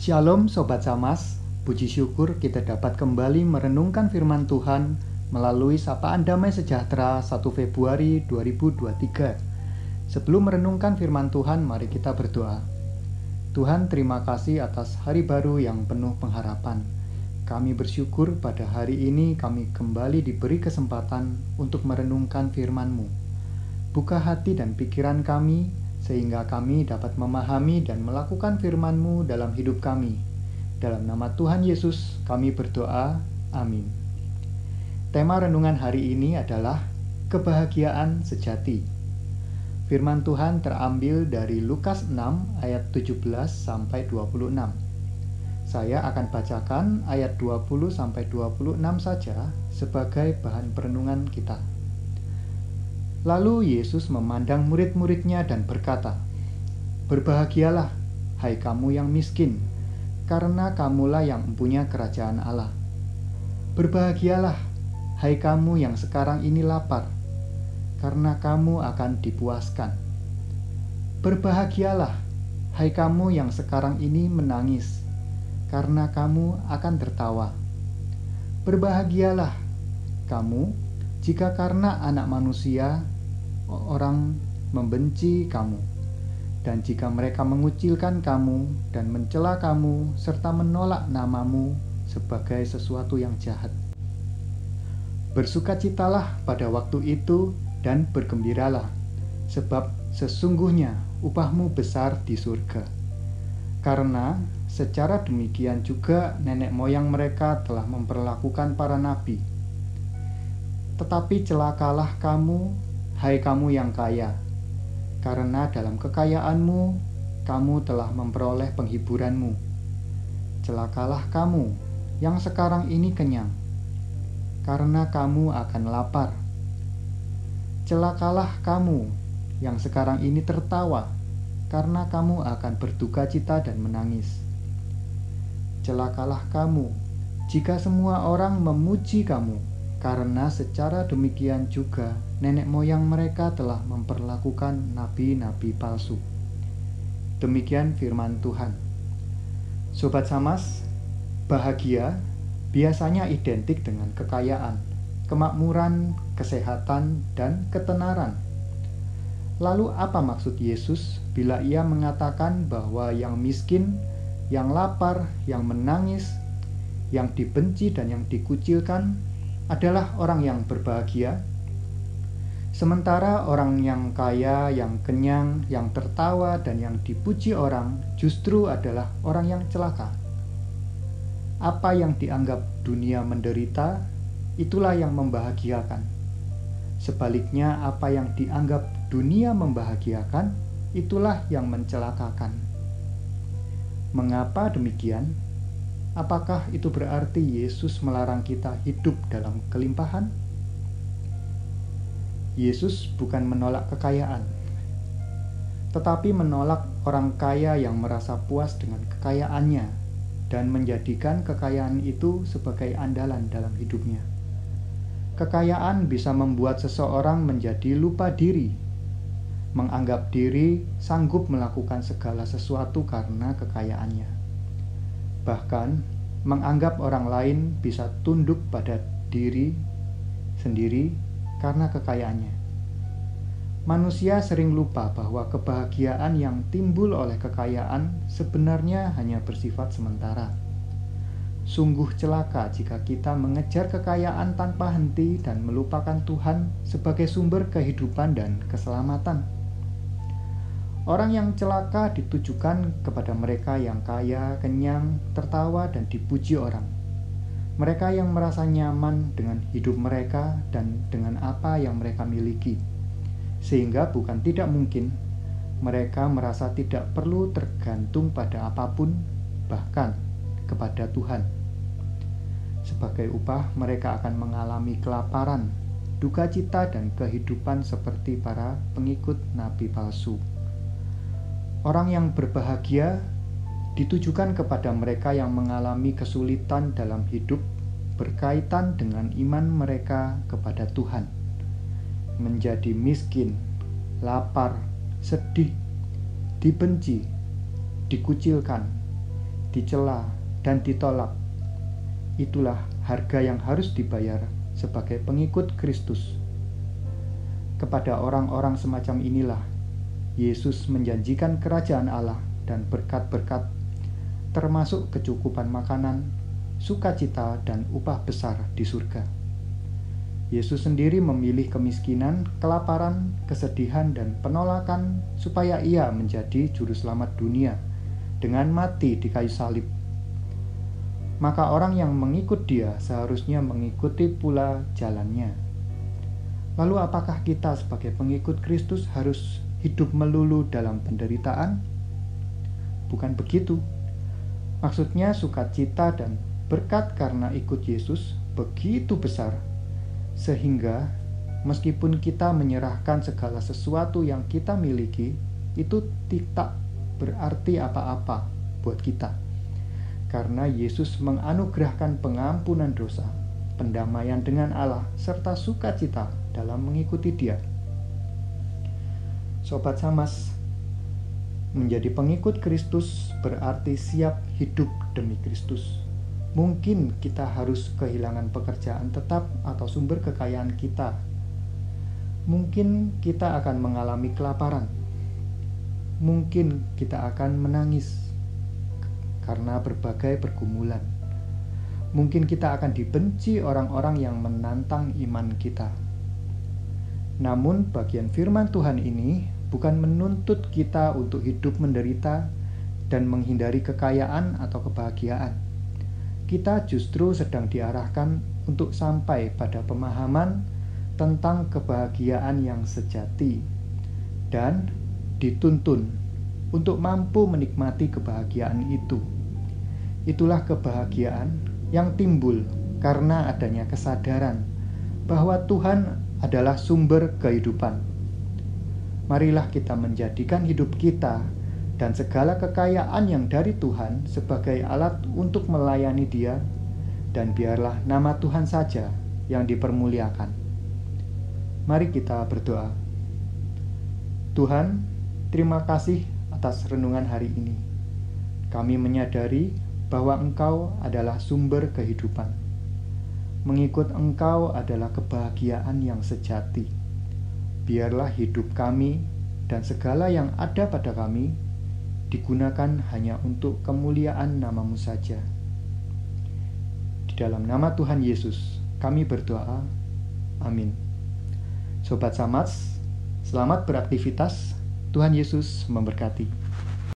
Shalom Sobat Samas, puji syukur kita dapat kembali merenungkan firman Tuhan melalui sapaan damai sejahtera 1 Februari 2023. Sebelum merenungkan firman Tuhan, mari kita berdoa. Tuhan terima kasih atas hari baru yang penuh pengharapan. Kami bersyukur pada hari ini kami kembali diberi kesempatan untuk merenungkan firman-Mu. Buka hati dan pikiran kami sehingga kami dapat memahami dan melakukan firman-Mu dalam hidup kami. Dalam nama Tuhan Yesus kami berdoa. Amin. Tema renungan hari ini adalah kebahagiaan sejati. Firman Tuhan terambil dari Lukas 6 ayat 17 sampai 26. Saya akan bacakan ayat 20 sampai 26 saja sebagai bahan perenungan kita. Lalu Yesus memandang murid-muridnya dan berkata, Berbahagialah, hai kamu yang miskin, karena kamulah yang mempunyai kerajaan Allah. Berbahagialah, hai kamu yang sekarang ini lapar, karena kamu akan dipuaskan. Berbahagialah, hai kamu yang sekarang ini menangis, karena kamu akan tertawa. Berbahagialah kamu jika karena anak manusia orang membenci kamu, dan jika mereka mengucilkan kamu dan mencela kamu serta menolak namamu sebagai sesuatu yang jahat. Bersukacitalah pada waktu itu dan bergembiralah, sebab sesungguhnya upahmu besar di surga. Karena secara demikian juga nenek moyang mereka telah memperlakukan para nabi. Tetapi celakalah kamu, hai kamu yang kaya, karena dalam kekayaanmu kamu telah memperoleh penghiburanmu. Celakalah kamu yang sekarang ini kenyang, karena kamu akan lapar. Celakalah kamu yang sekarang ini tertawa, karena kamu akan berduka cita dan menangis. Celakalah kamu jika semua orang memuji kamu karena secara demikian juga nenek moyang mereka telah memperlakukan nabi-nabi palsu. Demikian firman Tuhan. Sobat Samas, bahagia biasanya identik dengan kekayaan, kemakmuran, kesehatan, dan ketenaran. Lalu apa maksud Yesus bila ia mengatakan bahwa yang miskin, yang lapar, yang menangis, yang dibenci dan yang dikucilkan adalah orang yang berbahagia, sementara orang yang kaya, yang kenyang, yang tertawa, dan yang dipuji orang justru adalah orang yang celaka. Apa yang dianggap dunia menderita, itulah yang membahagiakan. Sebaliknya, apa yang dianggap dunia membahagiakan, itulah yang mencelakakan. Mengapa demikian? Apakah itu berarti Yesus melarang kita hidup dalam kelimpahan? Yesus bukan menolak kekayaan, tetapi menolak orang kaya yang merasa puas dengan kekayaannya dan menjadikan kekayaan itu sebagai andalan dalam hidupnya. Kekayaan bisa membuat seseorang menjadi lupa diri, menganggap diri sanggup melakukan segala sesuatu karena kekayaannya bahkan menganggap orang lain bisa tunduk pada diri sendiri karena kekayaannya. Manusia sering lupa bahwa kebahagiaan yang timbul oleh kekayaan sebenarnya hanya bersifat sementara. Sungguh celaka jika kita mengejar kekayaan tanpa henti dan melupakan Tuhan sebagai sumber kehidupan dan keselamatan. Orang yang celaka ditujukan kepada mereka yang kaya, kenyang, tertawa, dan dipuji orang. Mereka yang merasa nyaman dengan hidup mereka dan dengan apa yang mereka miliki, sehingga bukan tidak mungkin mereka merasa tidak perlu tergantung pada apa pun, bahkan kepada Tuhan. Sebagai upah, mereka akan mengalami kelaparan, duka cita, dan kehidupan seperti para pengikut nabi palsu. Orang yang berbahagia ditujukan kepada mereka yang mengalami kesulitan dalam hidup berkaitan dengan iman mereka kepada Tuhan. Menjadi miskin, lapar, sedih, dibenci, dikucilkan, dicela, dan ditolak. Itulah harga yang harus dibayar sebagai pengikut Kristus. Kepada orang-orang semacam inilah Yesus menjanjikan kerajaan Allah dan berkat-berkat, termasuk kecukupan makanan, sukacita, dan upah besar di surga. Yesus sendiri memilih kemiskinan, kelaparan, kesedihan, dan penolakan supaya ia menjadi juru selamat dunia dengan mati di kayu salib. Maka orang yang mengikut dia seharusnya mengikuti pula jalannya. Lalu apakah kita sebagai pengikut Kristus harus hidup melulu dalam penderitaan? Bukan begitu. Maksudnya sukacita dan berkat karena ikut Yesus begitu besar sehingga meskipun kita menyerahkan segala sesuatu yang kita miliki, itu tidak berarti apa-apa buat kita. Karena Yesus menganugerahkan pengampunan dosa, pendamaian dengan Allah, serta sukacita dalam mengikuti Dia. Sobat Samas, menjadi pengikut Kristus berarti siap hidup demi Kristus Mungkin kita harus kehilangan pekerjaan tetap atau sumber kekayaan kita. Mungkin kita akan mengalami kelaparan. Mungkin kita akan menangis karena berbagai pergumulan. Mungkin kita akan dibenci orang-orang yang menantang iman kita. Namun, bagian firman Tuhan ini bukan menuntut kita untuk hidup menderita dan menghindari kekayaan atau kebahagiaan kita justru sedang diarahkan untuk sampai pada pemahaman tentang kebahagiaan yang sejati dan dituntun untuk mampu menikmati kebahagiaan itu. Itulah kebahagiaan yang timbul karena adanya kesadaran bahwa Tuhan adalah sumber kehidupan. Marilah kita menjadikan hidup kita dan segala kekayaan yang dari Tuhan sebagai alat untuk melayani Dia, dan biarlah nama Tuhan saja yang dipermuliakan. Mari kita berdoa. Tuhan, terima kasih atas renungan hari ini. Kami menyadari bahwa Engkau adalah sumber kehidupan. Mengikut Engkau adalah kebahagiaan yang sejati. Biarlah hidup kami dan segala yang ada pada kami digunakan hanya untuk kemuliaan namamu saja. Di dalam nama Tuhan Yesus, kami berdoa. Amin. Sobat Samats, selamat beraktivitas. Tuhan Yesus memberkati.